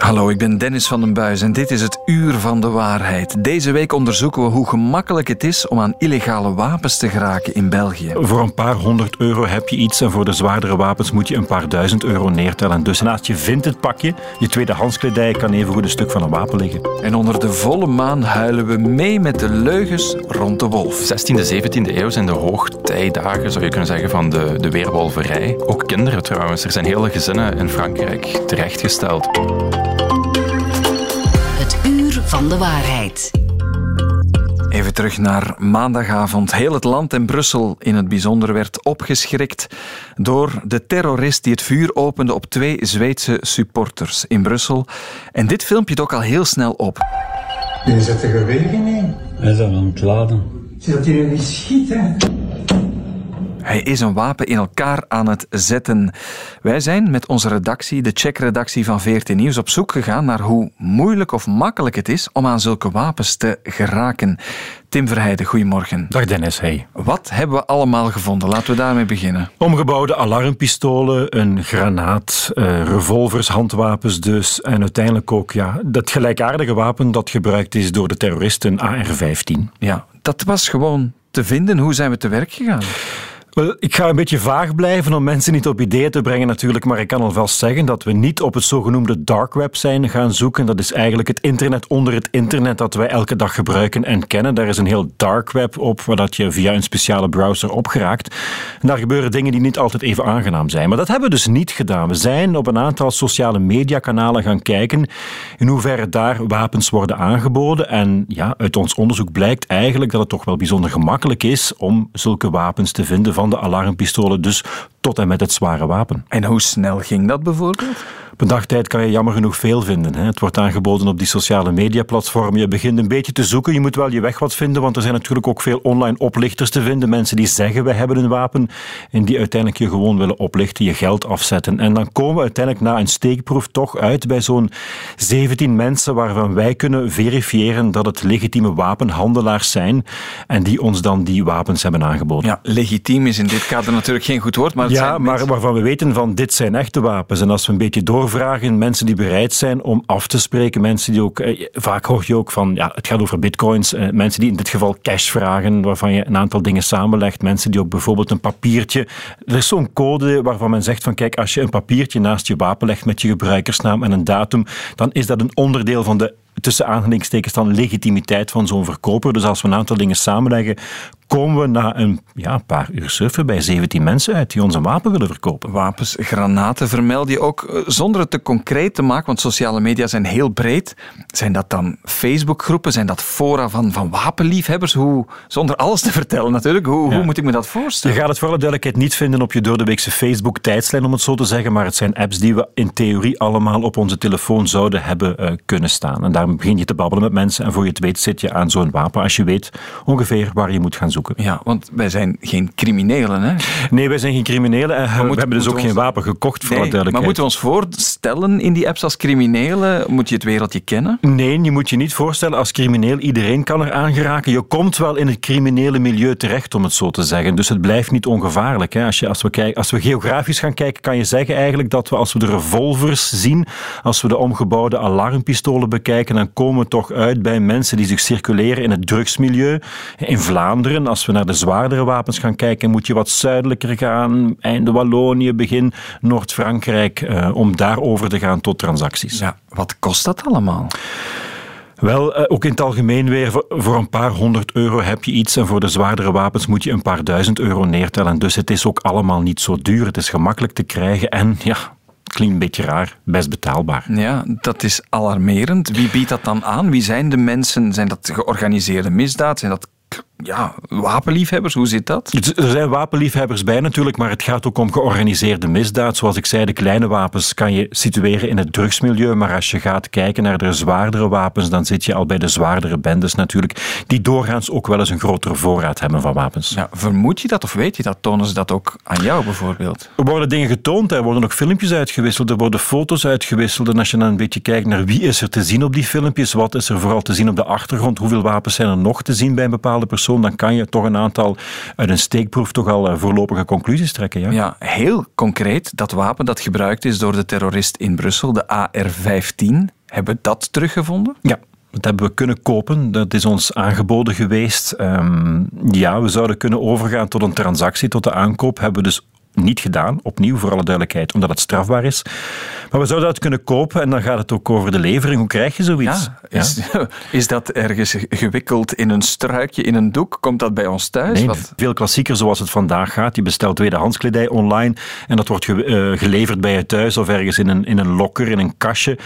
Hallo, ik ben Dennis van den Buis en dit is het Uur van de Waarheid. Deze week onderzoeken we hoe gemakkelijk het is om aan illegale wapens te geraken in België. Voor een paar honderd euro heb je iets en voor de zwaardere wapens moet je een paar duizend euro neertellen. Dus naast je vindt het pakje, je tweedehands kledij kan even goed een stuk van een wapen liggen. En onder de volle maan huilen we mee met de leugens rond de wolf. 16e, 17e eeuw zijn de hoogtijdagen, zou je kunnen zeggen, van de, de weerwolverij. Ook kinderen trouwens. Er zijn hele gezinnen in Frankrijk terechtgesteld van de waarheid. Even terug naar maandagavond. Heel het land en Brussel in het bijzonder werd opgeschrikt door de terrorist die het vuur opende op twee Zweedse supporters in Brussel. En dit filmpje dook al heel snel op. Je zet de geweren in. Hij is aan het laden. Zodat hij niet schieten. Hij is een wapen in elkaar aan het zetten. Wij zijn met onze redactie, de checkredactie van VRT Nieuws, op zoek gegaan naar hoe moeilijk of makkelijk het is om aan zulke wapens te geraken. Tim Verheijden, goedemorgen. Dag Dennis, hey. Wat hebben we allemaal gevonden? Laten we daarmee beginnen. Omgebouwde alarmpistolen, een granaat, uh, revolvers, handwapens dus. En uiteindelijk ook ja, dat gelijkaardige wapen dat gebruikt is door de terroristen AR-15. Ja, dat was gewoon te vinden. Hoe zijn we te werk gegaan? Wel, ik ga een beetje vaag blijven om mensen niet op ideeën te brengen natuurlijk, maar ik kan alvast zeggen dat we niet op het zogenoemde dark web zijn gaan zoeken. Dat is eigenlijk het internet onder het internet dat wij elke dag gebruiken en kennen. Daar is een heel dark web op, waar dat je via een speciale browser opgeraakt. En daar gebeuren dingen die niet altijd even aangenaam zijn. Maar dat hebben we dus niet gedaan. We zijn op een aantal sociale mediakanalen gaan kijken in hoeverre daar wapens worden aangeboden. En ja, uit ons onderzoek blijkt eigenlijk dat het toch wel bijzonder gemakkelijk is om zulke wapens te vinden van de alarmpistolen, dus tot en met het zware wapen. En hoe snel ging dat bijvoorbeeld? Op een dagtijd kan je jammer genoeg veel vinden. Het wordt aangeboden op die sociale mediaplatformen. Je begint een beetje te zoeken. Je moet wel je weg wat vinden, want er zijn natuurlijk ook veel online oplichters te vinden. Mensen die zeggen we hebben een wapen en die uiteindelijk je gewoon willen oplichten, je geld afzetten. En dan komen we uiteindelijk na een steekproef toch uit bij zo'n 17 mensen waarvan wij kunnen verifiëren dat het legitieme wapenhandelaars zijn en die ons dan die wapens hebben aangeboden. Ja, legitiem is in dit kader natuurlijk geen goed woord, maar ja, maar waarvan we weten van dit zijn echte wapens. En als we een beetje doorvragen, mensen die bereid zijn om af te spreken, mensen die ook, eh, vaak hoor je ook van, ja, het gaat over bitcoins, eh, mensen die in dit geval cash vragen, waarvan je een aantal dingen samenlegt, mensen die ook bijvoorbeeld een papiertje, er is zo'n code waarvan men zegt van, kijk, als je een papiertje naast je wapen legt met je gebruikersnaam en een datum, dan is dat een onderdeel van de tussen aanhalingstekens dan legitimiteit van zo'n verkoper. Dus als we een aantal dingen samenleggen, komen we na een ja, paar uur surfen bij 17 mensen uit die ons een wapen willen verkopen. Wapens, granaten vermeld je ook eh, zonder het te concreet te maken, want sociale media zijn heel breed. Zijn dat dan Facebookgroepen? Zijn dat fora van, van wapenliefhebbers? Hoe, zonder alles te vertellen natuurlijk, hoe, hoe moet ik me dat voorstellen? Je gaat het voor alle duidelijkheid niet vinden op je door de weekse Facebook-tijdslijn, om het zo te zeggen, maar het zijn apps die we in theorie allemaal op onze telefoon zouden hebben uh, kunnen staan. En daar begin je te babbelen met mensen en voor je het weet zit je aan zo'n wapen als je weet ongeveer waar je moet gaan zoeken. Ja, want wij zijn geen criminelen, hè? Nee, wij zijn geen criminelen en we, hebben dus ook geen wapen gekocht, voor nee, Maar moeten we ons voorstellen in die apps als criminelen? Moet je het wereldje kennen? Nee, je moet je niet voorstellen als crimineel. Iedereen kan er aangeraken. Je komt wel in het criminele milieu terecht, om het zo te zeggen. Dus het blijft niet ongevaarlijk. Hè. Als, je, als, we kijken, als we geografisch gaan kijken, kan je zeggen eigenlijk dat we als we de revolvers zien, als we de omgebouwde alarmpistolen bekijken, dan komen we toch uit bij mensen die zich circuleren in het drugsmilieu. In Vlaanderen, als we naar de zwaardere wapens gaan kijken, moet je wat zuidelijker gaan, einde Wallonië, begin Noord-Frankrijk, eh, om daarover te gaan tot transacties. Ja, wat kost dat allemaal? Wel, eh, ook in het algemeen weer, voor een paar honderd euro heb je iets en voor de zwaardere wapens moet je een paar duizend euro neertellen. Dus het is ook allemaal niet zo duur, het is gemakkelijk te krijgen en ja, klinkt een beetje raar, best betaalbaar. Ja, dat is alarmerend. Wie biedt dat dan aan? Wie zijn de mensen? Zijn dat georganiseerde misdaad? Zijn dat ja, wapenliefhebbers, hoe zit dat? Er zijn wapenliefhebbers bij natuurlijk, maar het gaat ook om georganiseerde misdaad. Zoals ik zei, de kleine wapens kan je situeren in het drugsmilieu, maar als je gaat kijken naar de zwaardere wapens, dan zit je al bij de zwaardere bendes natuurlijk, die doorgaans ook wel eens een grotere voorraad hebben van wapens. Ja, vermoed je dat of weet je dat? Tonen ze dat ook aan jou bijvoorbeeld? Er worden dingen getoond, er worden ook filmpjes uitgewisseld, er worden foto's uitgewisseld en als je dan een beetje kijkt naar wie is er te zien op die filmpjes, wat is er vooral te zien op de achtergrond, hoeveel wapens zijn er nog te zien bij een bepaalde persoon, persoon, dan kan je toch een aantal uit een steekproef toch al voorlopige conclusies trekken. Ja? ja, heel concreet. Dat wapen dat gebruikt is door de terrorist in Brussel, de AR-15, hebben we dat teruggevonden? Ja, dat hebben we kunnen kopen. Dat is ons aangeboden geweest. Um, ja, we zouden kunnen overgaan tot een transactie, tot de aankoop. Hebben we dus niet gedaan, opnieuw voor alle duidelijkheid, omdat het strafbaar is. Maar we zouden dat kunnen kopen en dan gaat het ook over de levering. Hoe krijg je zoiets? Ja, is, is, dat ergens gewikkeld in een struikje, in een doek? Komt dat bij ons thuis? Nee, Wat? veel klassieker zoals het vandaag gaat. Je bestelt tweedehands kledij online en dat wordt ge, uh, geleverd bij je thuis of ergens in een, in een lokker, in een kastje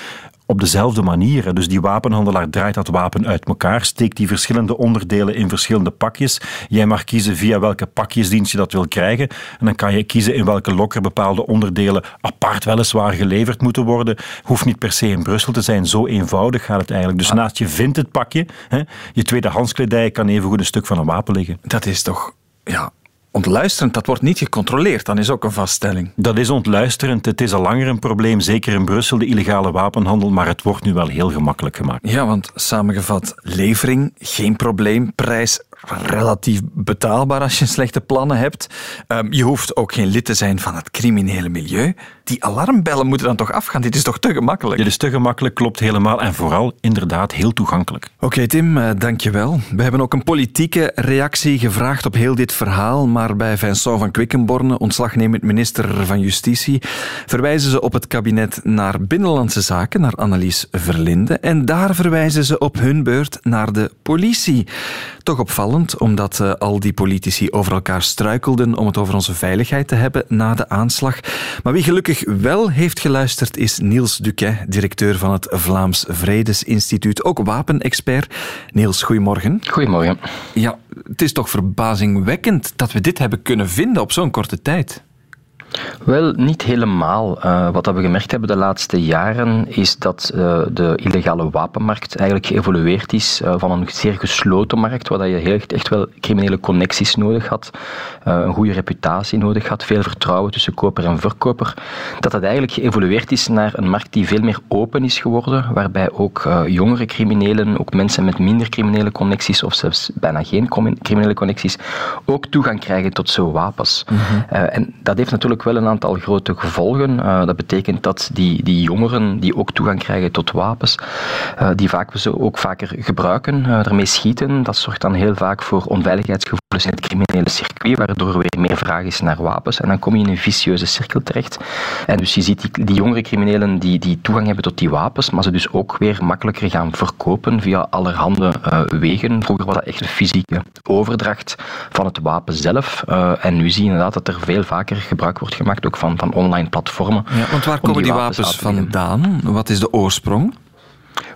op dezelfde manier. Dus die wapenhandelaar draait dat wapen uit elkaar, steekt die verschillende onderdelen in verschillende pakjes. Jij mag kiezen via welke pakjesdienst je dat wil krijgen. En dan kan je kiezen in welke lokker bepaalde onderdelen apart weliswaar geleverd moeten worden. Hoeft niet per se in Brussel te zijn. Zo eenvoudig gaat het eigenlijk. Dus naast je vindt het pakje, hè, je tweedehands kledij kan evengoed een stuk van een wapen liggen. Dat is toch ja, ontluisterend, dat wordt niet gecontroleerd. Dan is ook een vaststelling. Dat is ontluisterend. Het is al langer een probleem, zeker in Brussel, de illegale wapenhandel, maar het wordt nu wel heel gemakkelijk gemaakt. Ja, want samengevat, levering, geen probleem, prijs relatief betaalbaar als je slechte plannen hebt. Um, je hoeft ook geen lid te zijn van het criminele milieu. Die alarmbellen moeten dan toch afgaan? Dit is toch te gemakkelijk? Dit is te gemakkelijk, klopt helemaal. En vooral inderdaad heel toegankelijk. Oké, okay, Tim, uh, dankjewel. We hebben ook een politieke reactie gevraagd op heel dit verhaal. Maar bij Vincent van Quickenborne, ontslagnemend minister van Justitie, verwijzen ze op het kabinet naar Binnenlandse Zaken, naar Annelies Verlinde. En daar verwijzen ze op hun beurt naar de politie. Toch opvallend, omdat uh, al die politici over elkaar struikelden om het over onze veiligheid te hebben na de aanslag. Maar wie gelukkig wel heeft geluisterd is Niels Duquet, directeur van het Vlaams Vredesinstituut, ook wapenexpert. Niels, goedemorgen. Goedemorgen. Ja, het is toch verbazingwekkend dat we dit hebben kunnen vinden op zo'n korte tijd. Wel, niet helemaal. Uh, wat we gemerkt hebben de laatste jaren is dat uh, de illegale wapenmarkt eigenlijk geëvolueerd is uh, van een zeer gesloten markt, waar je heel, echt wel criminele connecties nodig had, een goede reputatie nodig had, veel vertrouwen tussen koper en verkoper, dat dat eigenlijk geëvolueerd is naar een markt die veel meer open is geworden, waarbij ook jongere criminelen, ook mensen met minder criminele connecties of zelfs bijna geen criminele connecties, ook toegang krijgen tot zo'n wapens. Mm -hmm. en dat heeft natuurlijk wel een aantal grote gevolgen. Uh, dat betekent dat die, die jongeren die ook toegang krijgen tot wapens, uh, die vaak ze ook vaker gebruiken, uh, ermee schieten. Dat zorgt dan heel vaak voor onveiligheidsgevoelens in het criminele circuit, waardoor er weer meer vraag is naar wapens. En dan kom je in een vicieuze cirkel terecht. En dus je ziet die, die jongere criminelen die, die toegang hebben tot die wapens, maar ze dus ook weer makkelijker gaan verkopen via allerhande wegen. Vroeger was dat echt een fysieke overdracht van het wapen zelf. en nu zie je inderdaad dat er veel vaker gebruik wordt gemaakt, ook van, van online platformen. Ja, want waar komen die, die wapens, wapens vandaan? Wat is de oorsprong?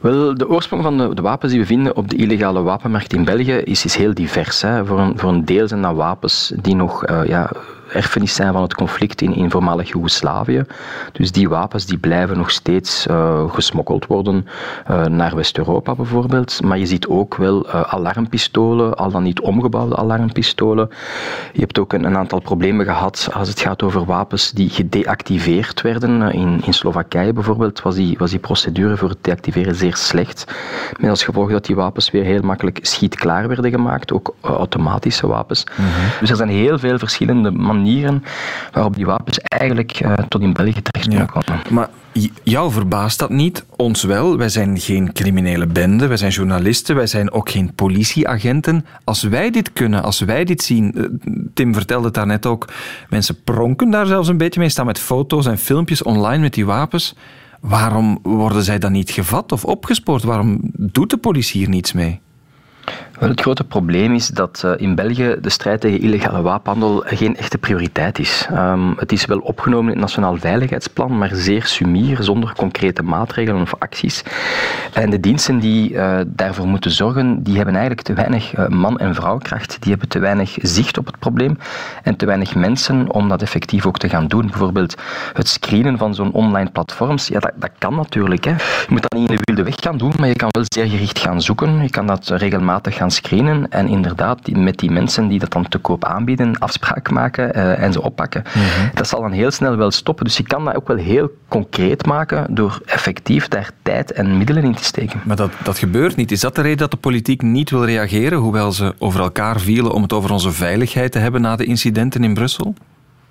Wel, de oorsprong van de, de, wapens die we vinden op de illegale wapenmarkt in België is, is heel divers. Hè. Voor, een, voor een deel zijn dat wapens die nog uh, ja, erfenis zijn van het conflict in, in voormalig Joegoslavië. Dus die wapens die blijven nog steeds uh, gesmokkeld worden uh, naar West-Europa bijvoorbeeld. Maar je ziet ook wel uh, alarmpistolen, al dan niet omgebouwde alarmpistolen. Je hebt ook een, een, aantal problemen gehad als het gaat over wapens die gedeactiveerd werden. In, in Slowakije bijvoorbeeld was die, was die procedure voor het deactiveren zeer slecht. Met als gevolg dat die wapens weer heel makkelijk schietklaar werden gemaakt, ook automatische wapens. Mm -hmm. Dus er zijn heel veel verschillende manieren manieren waarop die wapens eigenlijk uh, tot in België terecht ja. komen. Maar jou verbaast dat niet, ons wel. Wij zijn geen criminele bende, wij zijn journalisten, wij zijn ook geen politieagenten. Als wij dit kunnen, als wij dit zien, eh, Tim vertelde het daarnet ook, mensen pronken daar zelfs een beetje mee, staan met foto's en filmpjes online met die wapens. Waarom worden zij dan niet gevat of opgespoord? Waarom doet de politie hier niets mee? Wel, het grote probleem is dat uh, in België de strijd tegen illegale wapenhandel geen echte prioriteit is. Um, het is wel opgenomen in het Nationaal Veiligheidsplan, maar zeer sumier, zonder concrete maatregelen of acties. En de diensten die uh, daarvoor moeten zorgen, die hebben eigenlijk te weinig man- en vrouwkracht. Die hebben te weinig zicht op het probleem en te weinig mensen om dat effectief ook te gaan doen. Bijvoorbeeld het screenen van zo'n online platforms, ja, dat, dat kan natuurlijk. Hè. Je moet dat niet in de wilde weg gaan doen, maar je kan wel zeer gericht gaan zoeken. Je kan dat regelmatig gaan gaan screenen en inderdaad met die mensen die dat dan te koop aanbieden, afspraak maken uh, en ze oppakken. Mhm. Dat zal dan heel snel wel stoppen. Dus je kan dat ook wel heel concreet maken door effectief daar tijd en middelen in te steken. Maar dat, dat gebeurt niet. Is dat de reden dat de politiek niet wil reageren, hoewel ze over elkaar vielen om het over onze veiligheid te hebben na de incidenten in Brussel?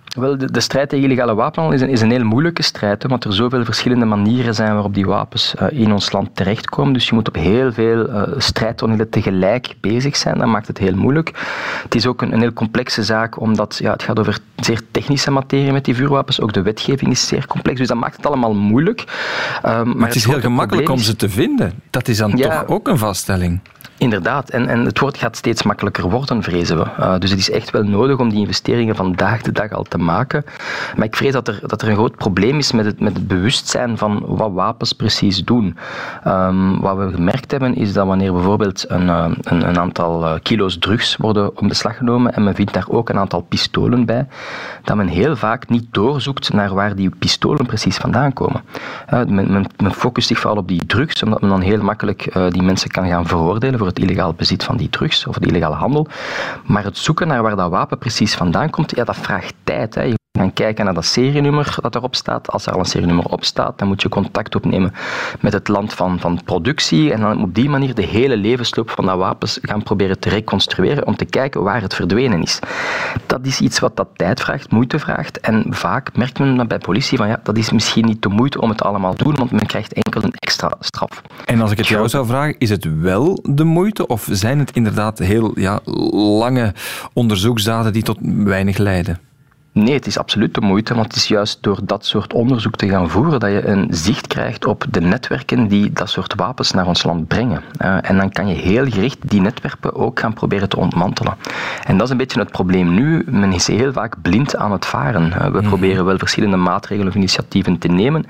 Wel, de, de, strijd tegen illegale wapenhandel is een, is een heel moeilijke strijd, hè, want er zoveel verschillende manieren zijn waarop die wapens uh, in ons land terechtkomen. Dus je moet op heel veel uh, strijdtonelen tegelijk bezig zijn. Dat maakt het heel moeilijk. Het is ook een, een heel complexe zaak, omdat ja, het gaat over zeer technische materie met die vuurwapens. Ook de wetgeving is zeer complex, dus dat maakt het allemaal moeilijk. Um, maar, het is heel gemakkelijk om ze te vinden. Dat is dan toch ook een vaststelling. Inderdaad, en, en het woord gaat steeds makkelijker worden, vrezen we. Uh, dus het is echt wel nodig om die investeringen vandaag de dag al te maken. Maar ik vrees dat er, dat er een groot probleem is met het, met het bewustzijn van wat wapens precies doen. Um, wat we gemerkt hebben is dat wanneer bijvoorbeeld een, uh, een, een, aantal uh, kilo's drugs worden om beslag genomen en men vindt daar ook een aantal pistolen bij, dat men heel vaak niet doorzoekt naar waar die pistolen precies vandaan komen. Men, men, men, focust zich vooral op die drugs, omdat men dan heel makkelijk die mensen kan gaan veroordelen het illegaal bezit van die drugs of de illegale handel. Maar het zoeken naar waar dat wapen precies vandaan komt, ja, dat vraagt tijd. Hè. Je gaan kijken naar dat serienummer dat erop staat. Als er al een serienummer op staat, dan moet je contact opnemen met het land van, van productie en dan op die manier de hele levensloop van dat wapens gaan proberen te reconstrueren om te kijken waar het verdwenen is. Dat is iets wat dat tijd vraagt, moeite vraagt en vaak merkt men dan bij politie van ja, dat is misschien niet de moeite om het allemaal te doen, want men krijgt enkel een extra straf. En als ik het jou zou vragen, is het wel de moeite of zijn het inderdaad heel ja, lange onderzoeksdaden die tot weinig leiden? Nee, het is absoluut de moeite, want het is juist door dat soort onderzoek te gaan voeren dat je een zicht krijgt op de netwerken die dat soort wapens naar ons land brengen. Uh, en dan kan je heel gericht die netwerken ook gaan proberen te ontmantelen. En dat is een beetje het probleem nu. Men is heel vaak blind aan het varen. Uh, we mhm. proberen wel verschillende maatregelen of initiatieven te nemen,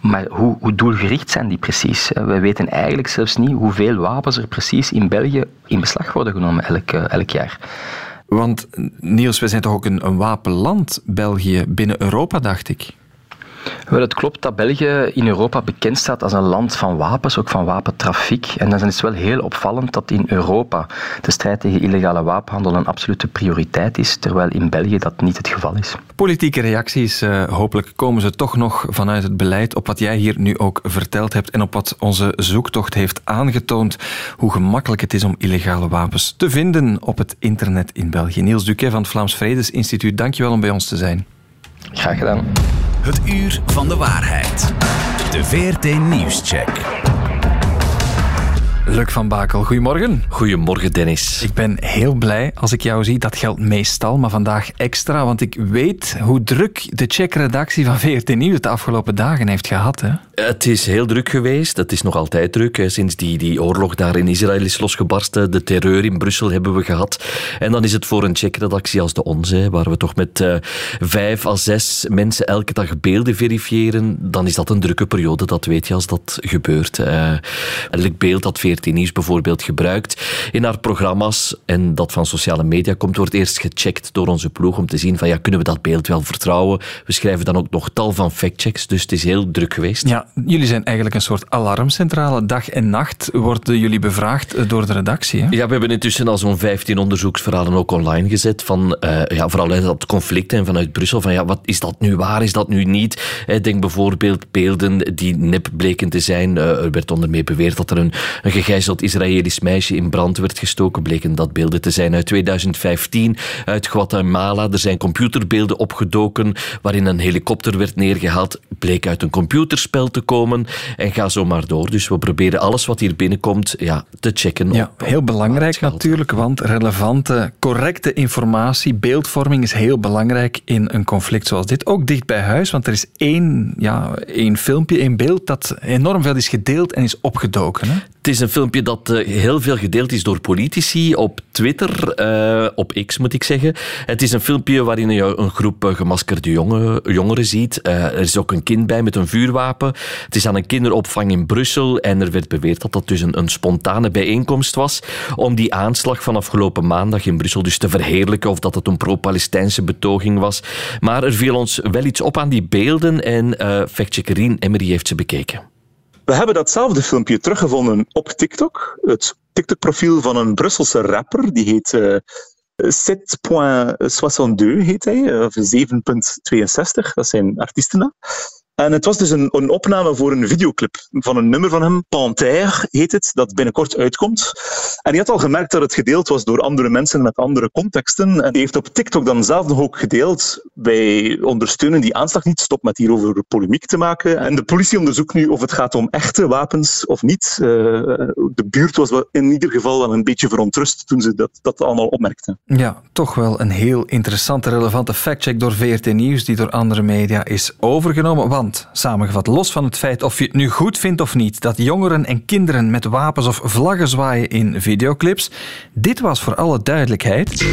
maar hoe, hoe doelgericht zijn die precies? Uh, we weten eigenlijk zelfs niet hoeveel wapens er precies in België in beslag worden genomen elk, elk jaar. Want Niels, we zijn toch ook een, een wapenland, België, binnen Europa, dacht ik. Wel, het klopt dat België in Europa bekend staat als een land van wapens, ook van wapentrafiek. En dan is het wel heel opvallend dat in Europa de strijd tegen illegale wapenhandel een absolute prioriteit is, terwijl in België dat niet het geval is. Politieke reacties, uh, hopelijk komen ze toch nog vanuit het beleid op wat jij hier nu ook verteld hebt en op wat onze zoektocht heeft aangetoond, hoe gemakkelijk het is om illegale wapens te vinden op het internet in België. Niels Duquet van het Vlaams Vredesinstituut, dankjewel om bij ons te zijn. Graag gedaan. Het uur van de waarheid. De VRT Nieuwscheck. Luc van Bakel, goedemorgen. Goedemorgen, Dennis. Ik ben heel blij als ik jou zie. Dat geldt meestal, maar vandaag extra, want ik weet hoe druk de Check-redactie van VRT Nieuws de afgelopen dagen heeft gehad. Hè? Het is heel druk geweest. Het is nog altijd druk. Sinds die, die oorlog daar in Israël is losgebarsten, de terreur in Brussel hebben we gehad. En dan is het voor een Check-redactie als de onze, waar we toch met uh, vijf à zes mensen elke dag beelden verifiëren, dan is dat een drukke periode. Dat weet je als dat gebeurt. Uh, elk beeld dat VRT Nieuws bijvoorbeeld gebruikt in haar programma's en dat van sociale media komt, wordt eerst gecheckt door onze ploeg om te zien van ja, kunnen we dat beeld wel vertrouwen? We schrijven dan ook nog tal van factchecks, dus het is heel druk geweest. Ja, jullie zijn eigenlijk een soort alarmcentrale. Dag en nacht worden jullie bevraagd eh, door de redactie. Hè? Ja, we hebben intussen al zo'n 15 onderzoeksverhalen ook online gezet van uh, ja, vooral uit dat conflict en vanuit Brussel van ja, wat is dat nu waar, is dat nu niet? Denk bijvoorbeeld beelden die nep bleken te zijn. Uh, er werd onder meer beweerd dat er een, een gegijzeld Israëlisch meisje in brand werd gestoken. Bleken dat beelden te zijn uit 2015 uit Guatemala. Er zijn computerbeelden opgedoken waarin een helikopter werd neergehaald. Bleek uit een computerspel te komen en ga zo maar door. Dus we proberen alles wat hier binnenkomt ja, te checken. Ja, heel belangrijk natuurlijk, want relevante, correcte informatie, beeldvorming is heel belangrijk in een conflict zoals dit. Ook dicht bij huis, want er is één, ja, één filmpje, één beeld dat enorm veel is gedeeld en is opgedoken. Hè? Het is een filmpje dat eh, heel veel gedeeld is door politici op Twitter, uh, op X moet ik zeggen. Het is een filmpje waarin je een groep eh, gemaskerde jongen, jongeren ziet. Er is ook een kind bij met een vuurwapen. Het is aan een kinderopvang in Brussel en er werd beweerd dat dat dus een, een spontane bijeenkomst was om die aanslag van afgelopen maandag in Brussel dus te verheerlijken of dat het een pro-Palestijnse betoging was. Maar er viel ons wel iets op aan die beelden en uh, factcheckerien Emery heeft ze bekeken. We hebben datzelfde filmpje teruggevonden op TikTok. Het TikTok-profiel van een Brusselse rapper, die heet uh, 7.62 heet hij, of 7.62, dat zijn artiestennaam. En het was dus een, een, opname voor een videoclip van een nummer van hem, Panthère heet het, dat binnenkort uitkomt. En hij had al gemerkt dat het gedeeld was door andere mensen met andere contexten. En hij heeft op TikTok dan zelf nog ook gedeeld, wij ondersteunen die aanslag niet, stop met hierover polemiek te maken. En de politie onderzoekt nu of het gaat om echte wapens of niet. Uh, de buurt was in ieder geval wel een beetje verontrust toen ze dat, dat allemaal opmerkten. Ja, toch wel een heel interessante, relevante factcheck door VRT Nieuws, die door andere media is overgenomen. Want samengevat, los van het feit of je het nu goed vindt of niet dat jongeren en kinderen met wapens of vlaggen zwaaien in videoclips, dit was voor alle duidelijkheid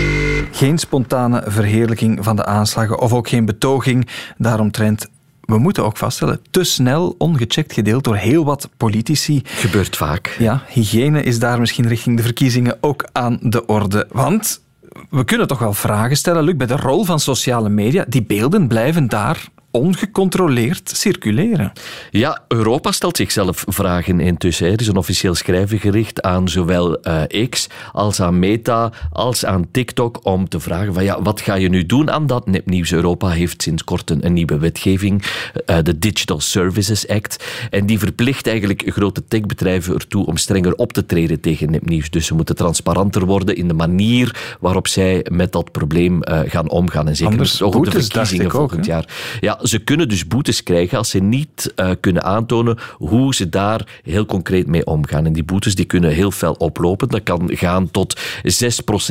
geen spontane verheerlijking van de aanslagen of ook geen betoging daaromtrent we moeten ook vaststellen, te snel ongecheckt gedeeld door heel wat politici. Gebeurt vaak. Ja, hygiëne is daar misschien richting de verkiezingen ook aan de orde. Want we kunnen toch wel vragen stellen, Luc, bij de rol van sociale media. Die beelden blijven daar ongecontroleerd circuleren. Ja, Europa stelt zichzelf vragen intussen. Er is een officieel schrijven gericht aan zowel uh, X als aan Meta als aan TikTok om te vragen van ja, wat ga je nu doen aan dat nepnieuws? Europa heeft sinds kort een, nieuwe wetgeving, uh, de Digital Services Act, en die verplicht eigenlijk grote techbedrijven ertoe om strenger op te treden tegen nepnieuws. Dus ze moeten transparanter worden in de manier waarop zij met dat probleem uh, gaan omgaan. En zeker Anders ook de verkiezingen volgend jaar. Ja, ze kunnen dus boetes krijgen als ze niet uh, kunnen aantonen hoe ze daar heel concreet mee omgaan. En die boetes die kunnen heel fel oplopen. Dat kan gaan tot 6%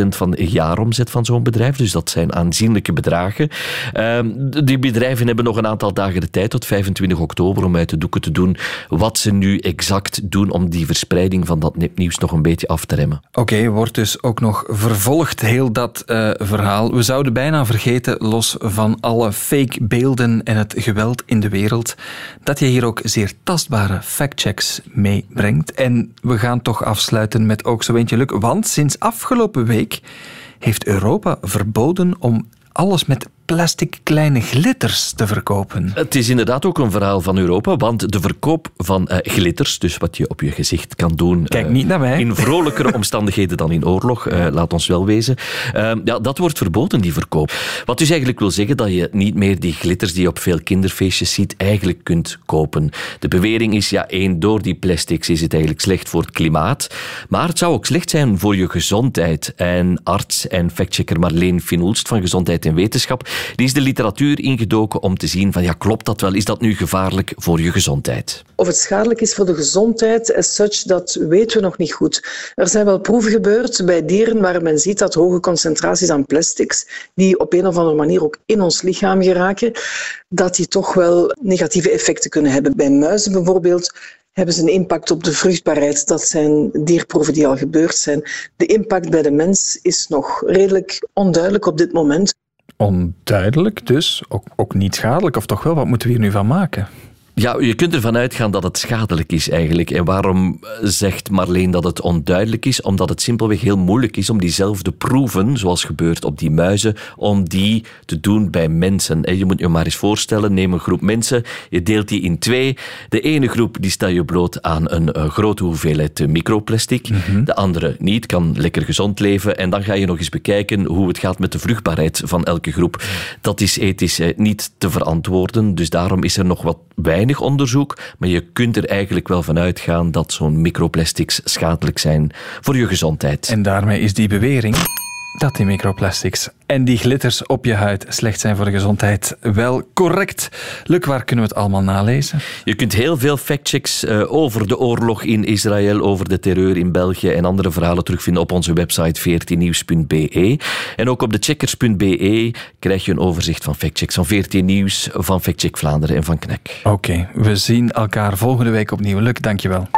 van de jaaromzet van zo'n bedrijf. Dus dat zijn aanzienlijke bedragen. Uh, die bedrijven hebben nog een aantal dagen de tijd, tot 25 oktober, om uit de doeken te doen wat ze nu exact doen om die verspreiding van dat nepnieuws nog een beetje af te remmen. Oké, wordt dus ook nog vervolgd, heel dat uh, verhaal. We zouden bijna vergeten, los van alle fake beelden en het geweld in de wereld, dat je hier ook zeer tastbare factchecks meebrengt. En we gaan toch afsluiten met ook zo eentje, Luc. Want sinds afgelopen week heeft Europa verboden om alles met plastic kleine glitters te verkopen. Het is inderdaad ook een verhaal van Europa, want de verkoop van uh, glitters, dus wat je op je gezicht kan doen... Kijk uh, niet naar mij. In vrolijkere omstandigheden dan in oorlog, uh, laat ons wel wezen. Ehm, ja, dat wordt verboden, die verkoop. Wat dus eigenlijk wil zeggen dat je niet meer die glitters die je op veel kinderfeestjes ziet, eigenlijk kunt kopen. De bewering is, ja, één, door die plastics is het eigenlijk slecht voor het klimaat, maar het zou ook slecht zijn voor je gezondheid. En arts en factchecker Marleen Finulst van Gezondheid en Wetenschap die is de literatuur ingedoken om te zien van ja, klopt dat wel? Is dat nu gevaarlijk voor je gezondheid? Of het schadelijk is voor de gezondheid as such, dat weten we nog niet goed. Er zijn wel proeven gebeurd bij dieren waar men ziet dat hoge concentraties aan plastics, die op een of andere manier ook in ons lichaam geraken, dat die toch wel negatieve effecten kunnen hebben. Bij muizen bijvoorbeeld hebben ze een impact op de vruchtbaarheid. Dat zijn dierproeven die al gebeurd zijn. De impact bij de mens is nog redelijk onduidelijk op dit moment onduidelijk, dus ook, ook niet schadelijk, of toch wel? Wat moeten we hier nu van maken? Ja, je kunt ervan uitgaan dat het schadelijk is eigenlijk. En waarom zegt Marleen dat het onduidelijk is? Omdat het simpelweg heel moeilijk is om diezelfde proeven, zoals gebeurt op die muizen, om die te doen bij mensen. Je moet je maar eens voorstellen, neem een groep mensen, je deelt die in twee. De ene groep die stel je bloot aan een, grote hoeveelheid microplastic. Mhm. De andere niet, kan lekker gezond leven. En dan ga je nog eens bekijken hoe het gaat met de vruchtbaarheid van elke groep. Dat is ethisch niet te verantwoorden, dus daarom is er nog wat weinig onderzoek, maar je kunt er eigenlijk wel van uitgaan dat zo'n microplastics schadelijk zijn voor je gezondheid. En daarmee is die bewering dat die microplastics en die glitters op je huid slecht zijn voor de gezondheid wel correct. Luc, waar kunnen we het allemaal nalezen? Je kunt heel veel factchecks uh, over de oorlog in Israël, over de terreur in België en andere verhalen terugvinden op onze website 14nieuws.be. En ook op de checkers.be krijg je een overzicht van factchecks van 14 Nieuws, van Factcheck Vlaanderen en van KNEC. Oké, we zien elkaar volgende week opnieuw. Luc, dankjewel.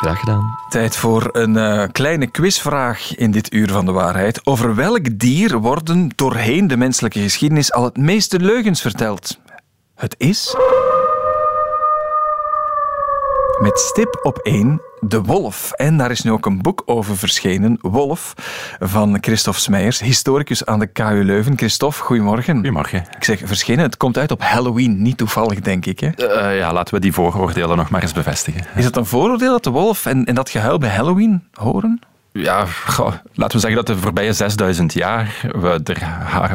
Graag gedaan. Tijd voor een uh, kleine quizvraag in dit uur van de waarheid. Over welk dier worden doorheen de menselijke geschiedenis al het meeste leugens verteld? Het is. Met stip op één de Wolf. En daar is nu ook een boek over verschenen, Wolf, van Christophe Smijers, historicus aan de KU Leuven. Christophe, goedemorgen. Goedemorgen. Ik zeg verschenen, het komt uit op Halloween, niet toevallig denk ik. Hè? Uh, ja, laten we die vooroordelen nog maar eens bevestigen. Is het een vooroordeel dat de wolf en, en dat gehuil bij Halloween horen? ja, laten we zeggen dat de voorbije 6000 jaar we er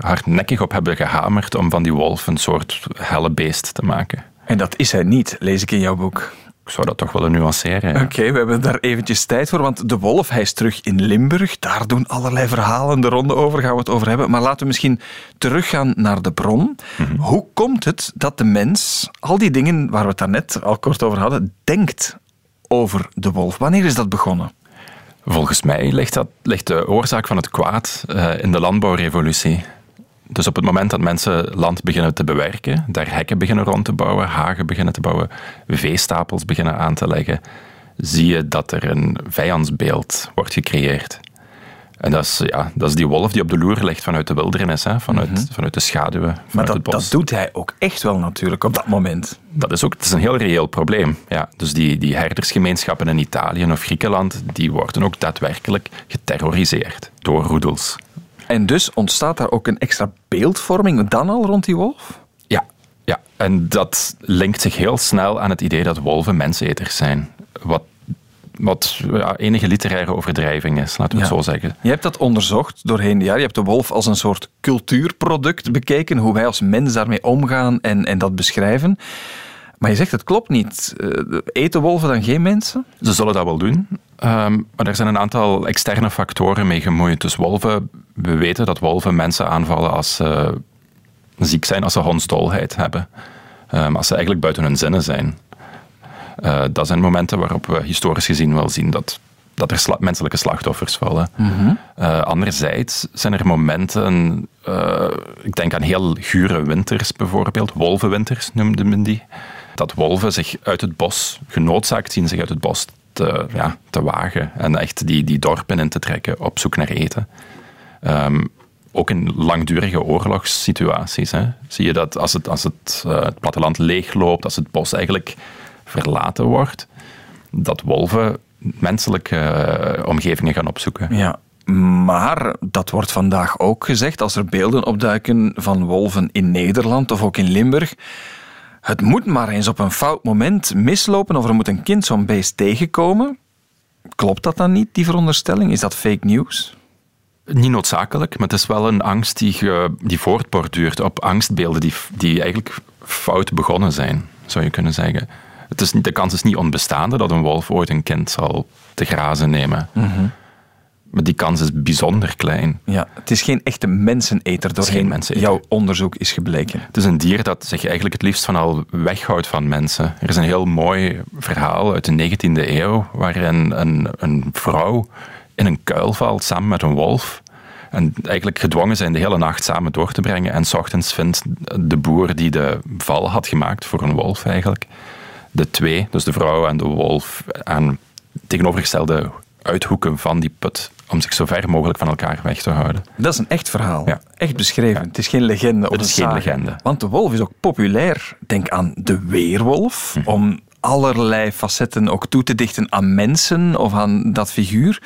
hardnekkig op hebben gehamerd om van die wolf een soort helle beest te maken. En dat is hij niet, lees ik in jouw boek. Ik zou dat toch willen nuanceren. Oké, we hebben daar eventjes tijd voor, want de wolf, hij is terug in Limburg. Daar doen allerlei verhalen de ronde over, gaan we het over hebben. Maar laten we misschien teruggaan naar de bron. Mhm. Hoe komt het dat de mens al die dingen waar we het daarnet al kort over hadden, denkt over de wolf? Wanneer is dat begonnen? Volgens mij ligt, dat, ligt de oorzaak van het kwaad uh, in de landbouwrevolutie. Dus op het moment dat mensen land beginnen te bewerken, daar hekken beginnen rond te bouwen, hagen beginnen te bouwen, veestapels beginnen aan te leggen, zie je dat er een vijandsbeeld wordt gecreëerd. En dat is, ja, dat is die wolf die op de loer ligt vanuit de wildernis, hè, vanuit, mhm. vanuit de schaduwen. Vanuit maar dat, het bos. dat doet hij ook echt wel natuurlijk op dat moment. Dat is ook het is een heel reëel probleem. Ja, dus die, die herdersgemeenschappen in Italië of Griekenland, die worden ook daadwerkelijk geterroriseerd door roedels. En dus ontstaat daar ook een extra beeldvorming dan al rond die wolf? Ja, ja. en dat linkt zich heel snel aan het idee dat wolven menseters zijn. Wat wat ja, enige literaire overdrijving is, laten we het zo zeggen. Je hebt dat onderzocht doorheen de jaren. Je hebt de wolf als een soort cultuurproduct bekeken, hoe wij als mens daarmee omgaan en, en dat beschrijven. Maar je zegt het klopt niet. Eh, eten wolven dan geen mensen? Ze zullen dat wel doen. Ehm, maar er zijn een aantal externe factoren mee gemoeid. Dus wolven, we weten dat wolven mensen aanvallen als ze ziek zijn, als ze hondsdolheid hebben. Um, als ze eigenlijk buiten hun zinnen zijn. Uh, dat zijn momenten waarop we historisch gezien wel zien dat, dat er menselijke slachtoffers vallen. Mm anderzijds zijn er momenten, uh, ik denk aan heel gure winters bijvoorbeeld, wolvenwinters noemde men die, dat wolven zich uit het bos genoodzaakt zien zich uit het bos te, ja, wagen en echt die, die dorpen in te trekken op zoek naar eten. Um, ook in langdurige oorlogssituaties hè, zie je dat als het, als het, uh, het platteland leegloopt, als het bos eigenlijk verlaten wordt, dat wolven menselijke uh, omgevingen gaan opzoeken. Ja, maar dat wordt vandaag ook gezegd als er beelden opduiken van wolven in Nederland of ook in Limburg het moet maar eens op een fout moment mislopen of er moet een kind zo'n beest tegenkomen. Klopt dat dan niet, die veronderstelling? Is dat fake news? Niet noodzakelijk, maar het is wel een angst die, die voortborduurt op angstbeelden die, die eigenlijk fout begonnen zijn, zou je kunnen zeggen. Het is, de kans is niet onbestaande dat een wolf ooit een kind zal te grazen nemen. Mm maar die kans is bijzonder klein. Ja, het is geen echte menseneter doorheen menseneter. jouw onderzoek is gebleken. Het is een dier dat zich eigenlijk het liefst van al weghoudt van mensen. Er is een heel mooi verhaal uit de 19e eeuw waarin een, een vrouw in een kuil valt samen met een wolf. En eigenlijk gedwongen zijn de hele nacht samen door te brengen. En s ochtends vindt de boer die de val had gemaakt voor een wolf eigenlijk, de twee, dus de vrouw en de wolf, aan tegenovergestelde uithoeken van die put om zich zo ver mogelijk van elkaar weg te houden. Dat is een echt verhaal. Ja. Echt beschreven. Het is geen legende. Het is geen legende. Want de wolf is ook populair. Denk aan de weerwolf. Hm. Om allerlei facetten ook toe te dichten aan mensen of aan dat figuur.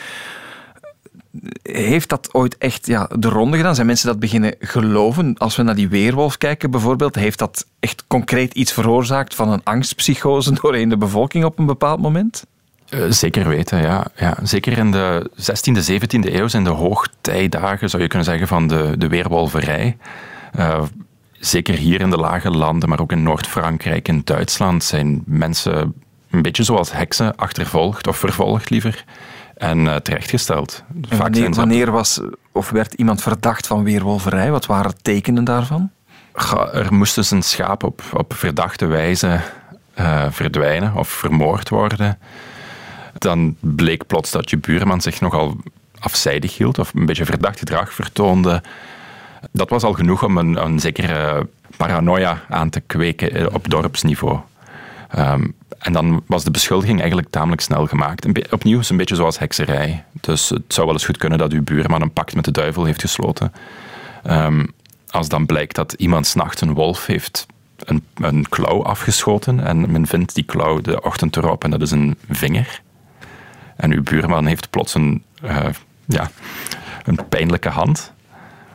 Heeft dat ooit echt ja, de ronde gedaan? Zijn mensen dat beginnen geloven? Als we naar die weerwolf kijken bijvoorbeeld, heeft dat echt concreet iets veroorzaakt van een angstpsychose doorheen de bevolking op een bepaald moment? Eh, zeker weten, ja. ja. Zeker in de 16e, 17e eeuw zijn de hoogtijdagen, zou je kunnen zeggen, van de, de weerwolverij. Uh, zeker hier in de lage landen, maar ook in Noord-Frankrijk en Duitsland, zijn mensen een beetje zoals heksen achtervolgd, of vervolgd liever, en uh, terechtgesteld. En wanneer, wanneer was, of werd iemand verdacht van weerwolverij? Wat waren tekenen daarvan? er moest dus een schaap op, op verdachte wijze verdwijnen of vermoord worden dan bleek plots dat je buurman zich nogal afzijdig hield of een beetje verdacht gedrag vertoonde. Dat was al genoeg om een, een zekere paranoia aan te kweken eh, op dorpsniveau. Ehm, en dan was de beschuldiging eigenlijk tamelijk snel gemaakt. opnieuw is een beetje zoals hekserij. Dus het zou wel eens goed kunnen dat uw buurman een pact met de duivel heeft gesloten. Um, als dan blijkt dat iemand s'nachts een wolf heeft een, een klauw afgeschoten en men vindt die klauw de ochtend erop en dat is een vinger, en uw buurman heeft plots een, uh, ja, een pijnlijke hand.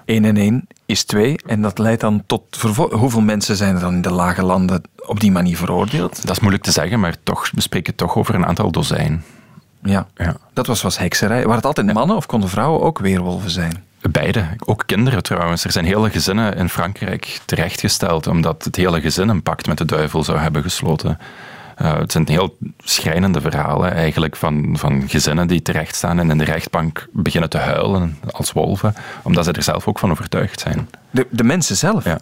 1 en 1 is 2 en dat leidt dan tot Hoeveel mensen zijn er dan in de lage landen op die manier veroordeeld? Dat is moeilijk te zeggen, maar toch, we spreken toch over een aantal dozijn. Ja. Ja. Dat was, was hekserij. Waren het altijd mannen of konden vrouwen ook weerwolven zijn? Beide, ook kinderen trouwens. Er zijn hele gezinnen in Frankrijk terechtgesteld omdat het hele gezin een pact met de duivel zou hebben gesloten. Uh, het zijn heel schrijnende verhalen eigenlijk van, van gezinnen die terechtstaan en in de rechtbank beginnen te huilen als wolven, omdat ze er zelf ook van overtuigd zijn. De, de mensen zelf? Ja.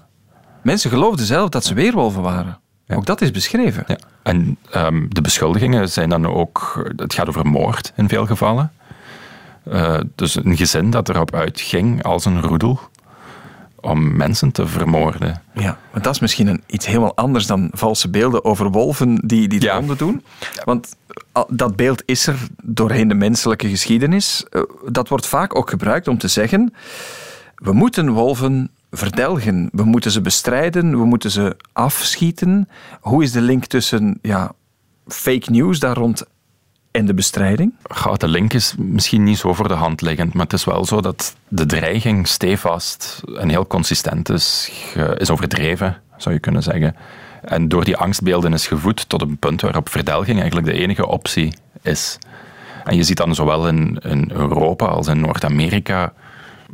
Mensen geloofden zelf dat ze weerwolven waren. Ja. Ook dat is beschreven. Ja. En um, de beschuldigingen zijn dan ook, het gaat over moord in veel gevallen. Uh, dus een gezin dat erop uitging als een roedel om mensen te vermoorden. Ja, maar dat is misschien een, iets helemaal anders dan valse beelden over wolven die, die de Ja. ronde doen. Want dat beeld is er doorheen de menselijke geschiedenis. Eh, Dat wordt vaak ook gebruikt om te zeggen: we moeten wolven verdelgen, we moeten ze bestrijden, we moeten ze afschieten. Hoe is de link tussen ja, fake news daar rond en de bestrijding? De link is misschien niet zo voor de hand liggend, maar het is wel zo dat de dreiging stevast en heel consistent is, is overdreven, zou je kunnen zeggen. En door die angstbeelden is gevoed tot een punt waarop verdelging eigenlijk de enige optie is. En je ziet dan zowel in, in Europa als in Noord-Amerika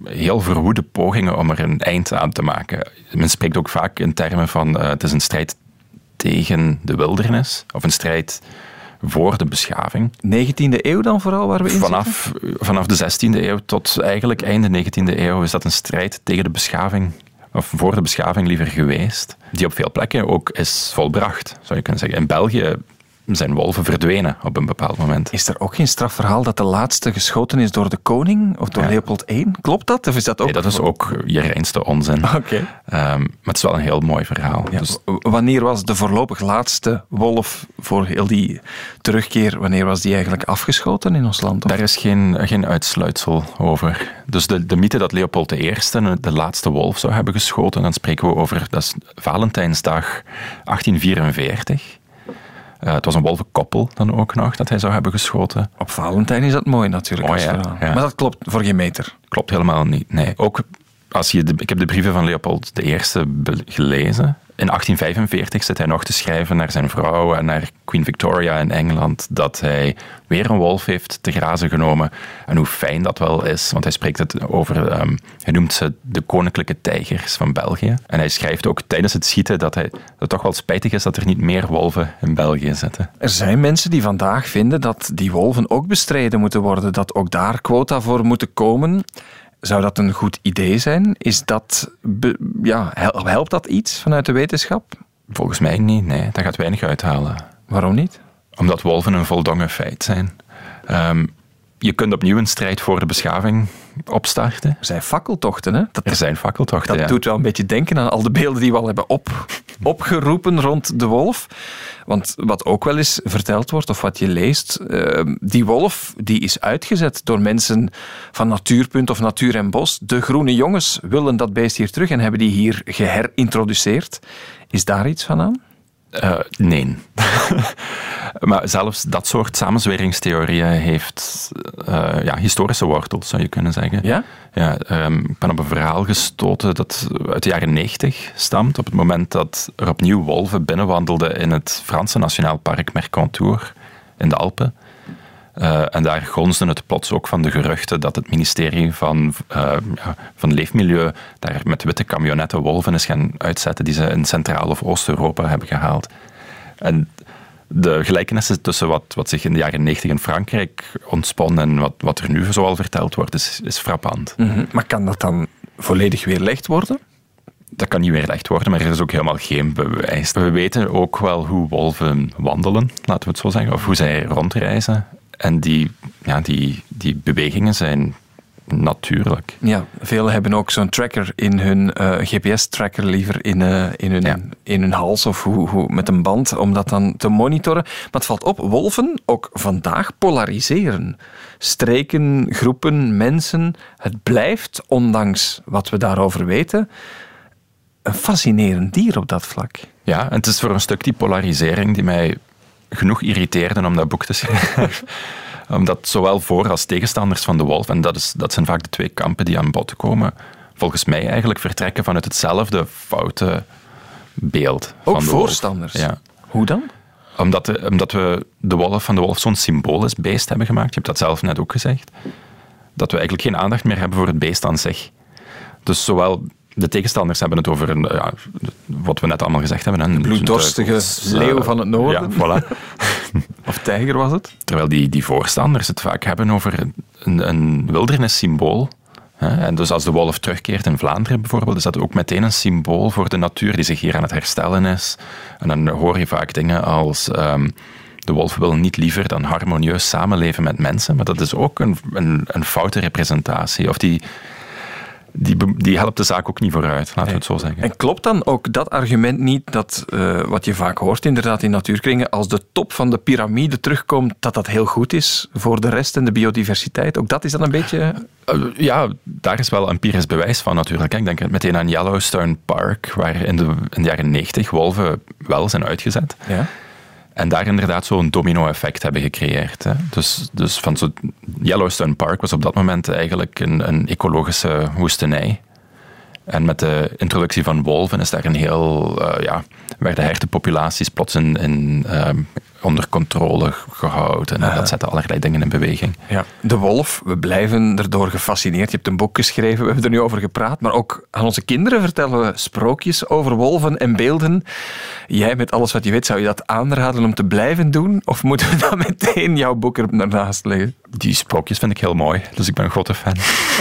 heel verwoede pogingen om er een eind aan te maken. Men spreekt ook vaak in termen van eh, het is een strijd tegen de wildernis of een strijd voor de beschaving. 19e eeuw dan vooral waar we in zitten? Vanaf, vanaf de 16e eeuw tot eigenlijk einde 19e eeuw is dat een strijd tegen de beschaving, of voor de beschaving liever geweest, die op veel plekken ook is volbracht, zou je kunnen zeggen. In België zijn wolven verdwenen op een bepaald moment. Is er ook geen strafverhaal dat de laatste geschoten is door de koning of door Ja. Leopold I? Klopt dat? Of is dat ook... Nee, dat is ook je reinste onzin. Oké. Ehm, maar het is wel een heel mooi verhaal. Ja, Dus wanneer was de voorlopig laatste wolf voor heel die terugkeer, wanneer was die eigenlijk afgeschoten in ons land? Of? Daar is geen, geen uitsluitsel over. Dus de, de mythe dat Leopold I de laatste wolf zou hebben geschoten, dan spreken we over, dat is Valentijnsdag 1844. Eh, het was een wolvenkoppel dan ook nog dat hij zou hebben geschoten. Op Valentijn is dat mooi natuurlijk. Oh ja, ja. Maar dat klopt voor geen meter. Klopt helemaal niet. Nee, ook als je ik heb de brieven van Leopold I gelezen. In 1845 zit hij nog te schrijven naar zijn vrouw en naar Queen Victoria in Engeland dat hij weer een wolf heeft te grazen genomen. En hoe fijn dat wel is, want hij spreekt het over, ehm, hij noemt ze de koninklijke tijgers van België. En hij schrijft ook tijdens het schieten dat, hij, dat het toch wel spijtig is dat er niet meer wolven in België zitten. Er zijn mensen die vandaag vinden dat die wolven ook bestreden moeten worden, dat ook daar quota voor moeten komen. Zou dat een goed idee zijn? Is dat, ja, hel- helpt dat iets vanuit de wetenschap? Volgens mij niet, nee, dat gaat weinig uithalen. Waarom niet? Omdat wolven een voldongen feit zijn. Ehm, je kunt opnieuw een strijd voor de beschaving opstarten. Er zijn fakkeltochten, hè? Dat, Er zijn fakkeltochten. dat ja. doet wel een beetje denken aan al de beelden die we al hebben op, opgeroepen rond de wolf. Want wat ook wel eens verteld wordt, of wat je leest, eh, die wolf die is uitgezet door mensen van Natuurpunt of Natuur en Bos. De groene jongens willen dat beest hier terug en hebben die hier geherintroduceerd. Is daar iets van aan? Eh, nee. maar zelfs dat soort samenzweringstheorieën heeft eh, ja, historische wortels, zou je kunnen zeggen. Ja? Ja, ehm, ik ben op een verhaal gestoten dat uit de jaren 90 stamt. Op het moment dat er opnieuw wolven binnenwandelden in het Franse Nationaal Park Mercantour in de Alpen. Eh, en daar gonsden het plots ook van de geruchten dat het ministerie van, eh, ja, van Leefmilieu daar met witte camionetten wolven is gaan uitzetten die ze in Centraal- of Oost-Europa hebben gehaald. En de gelijkenissen tussen wat, wat zich in de jaren 90 in Frankrijk ontspon en wat, wat er nu zoal verteld wordt, is, is frappant. Mhm. Maar kan dat dan volledig weerlegd worden? Dat kan niet weerlegd worden, maar er is ook helemaal geen bewijs. We weten ook wel hoe wolven wandelen, laten we het zo zeggen, of hoe zij rondreizen. En die, ja, die, die bewegingen zijn natuurlijk. Ja, velen hebben ook zo'n tracker in hun eh, GPS-tracker liever in, eh, in, hun, Ja. in hun hals of hoe, hoe, met een band om dat dan te monitoren. Maar het valt op, wolven ook vandaag polariseren. Streken, groepen, mensen. Het blijft, ondanks wat we daarover weten, een fascinerend dier op dat vlak. Ja, en het is voor een stuk die polarisering die mij genoeg irriteerde om dat boek te schrijven. Omdat zowel voor- als tegenstanders van de wolf, en dat, is, dat zijn vaak de twee kampen die aan bod komen, volgens mij eigenlijk vertrekken vanuit hetzelfde foute beeld. Ook van de wolf. voorstanders. Ja. Hoe dan? Omdat, de, omdat we de wolf van de wolf zo'n symbolisch beest hebben gemaakt. Je hebt dat zelf net ook gezegd. Dat we eigenlijk geen aandacht meer hebben voor het beest aan zich. Dus zowel de tegenstanders hebben het over een, ja, wat we net allemaal gezegd hebben. Een bloeddorstige leeuw van het noorden. Ja, voilà. of tijger was het. Terwijl die, die voorstanders het vaak hebben over een, een wildernissymbool. En dus als de wolf terugkeert in Vlaanderen bijvoorbeeld, is dat ook meteen een symbool voor de natuur die zich hier aan het herstellen is. En dan hoor je vaak dingen als um, de wolf wil niet liever dan harmonieus samenleven met mensen, maar dat is ook een, een, een foute representatie. Of die, die, die helpt de zaak ook niet vooruit, laten we het zo zeggen. En klopt dan ook dat argument niet dat, uh, wat je vaak hoort inderdaad in natuurkringen, als de top van de piramide terugkomt, dat dat heel goed is voor de rest en de biodiversiteit? Ook dat is dan een beetje... Uh, ja, daar is wel empirisch bewijs van natuurlijk. Ik denk meteen aan Yellowstone Park, waar in de, in de jaren 90 wolven wel zijn uitgezet. Ja. En daar inderdaad zo'n domino-effect hebben gecreëerd. Hè. Dus, dus van zo Yellowstone Park was op dat moment eigenlijk een, een ecologische woestenij. En met de introductie van wolven is daar een heel, uh, ja, werden hertenpopulaties plots in, in uh, onder controle gehouden. En dat zette allerlei dingen in beweging. Ja. De wolf, we blijven erdoor gefascineerd. Je hebt een boek geschreven, we hebben er nu over gepraat. Maar ook aan onze kinderen vertellen we sprookjes over wolven en beelden. Jij met alles wat je weet, zou je dat aanraden om te blijven doen? Of moeten we dan meteen jouw boek ernaast leggen? Die sprookjes vind ik heel mooi, dus ik ben een grote fan.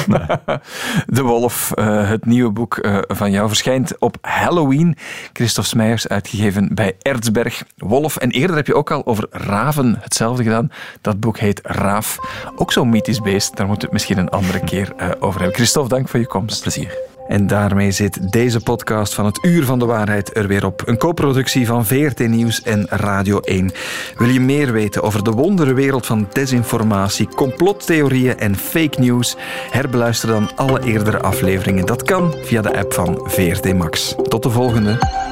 De Wolf, uh, het nieuwe boek uh, van jou, verschijnt op Halloween. Christophe Uitgegeven bij Erzberg. Wolf, en eerder heb je ook al over raven hetzelfde gedaan. Dat boek heet Raaf. Ook zo'n mythisch beest, daar moeten we het misschien een andere keer uh, over hebben. Christophe, dank voor je komst. Plezier. En daarmee zit deze podcast van het Uur van de Waarheid er weer op. Een co-productie van VRT Nieuws en Radio 1. Wil je meer weten over de wonderenwereld van desinformatie, complottheorieën en fake news? Herbeluister dan alle eerdere afleveringen. Dat kan via de app van VRT Max. Tot de volgende.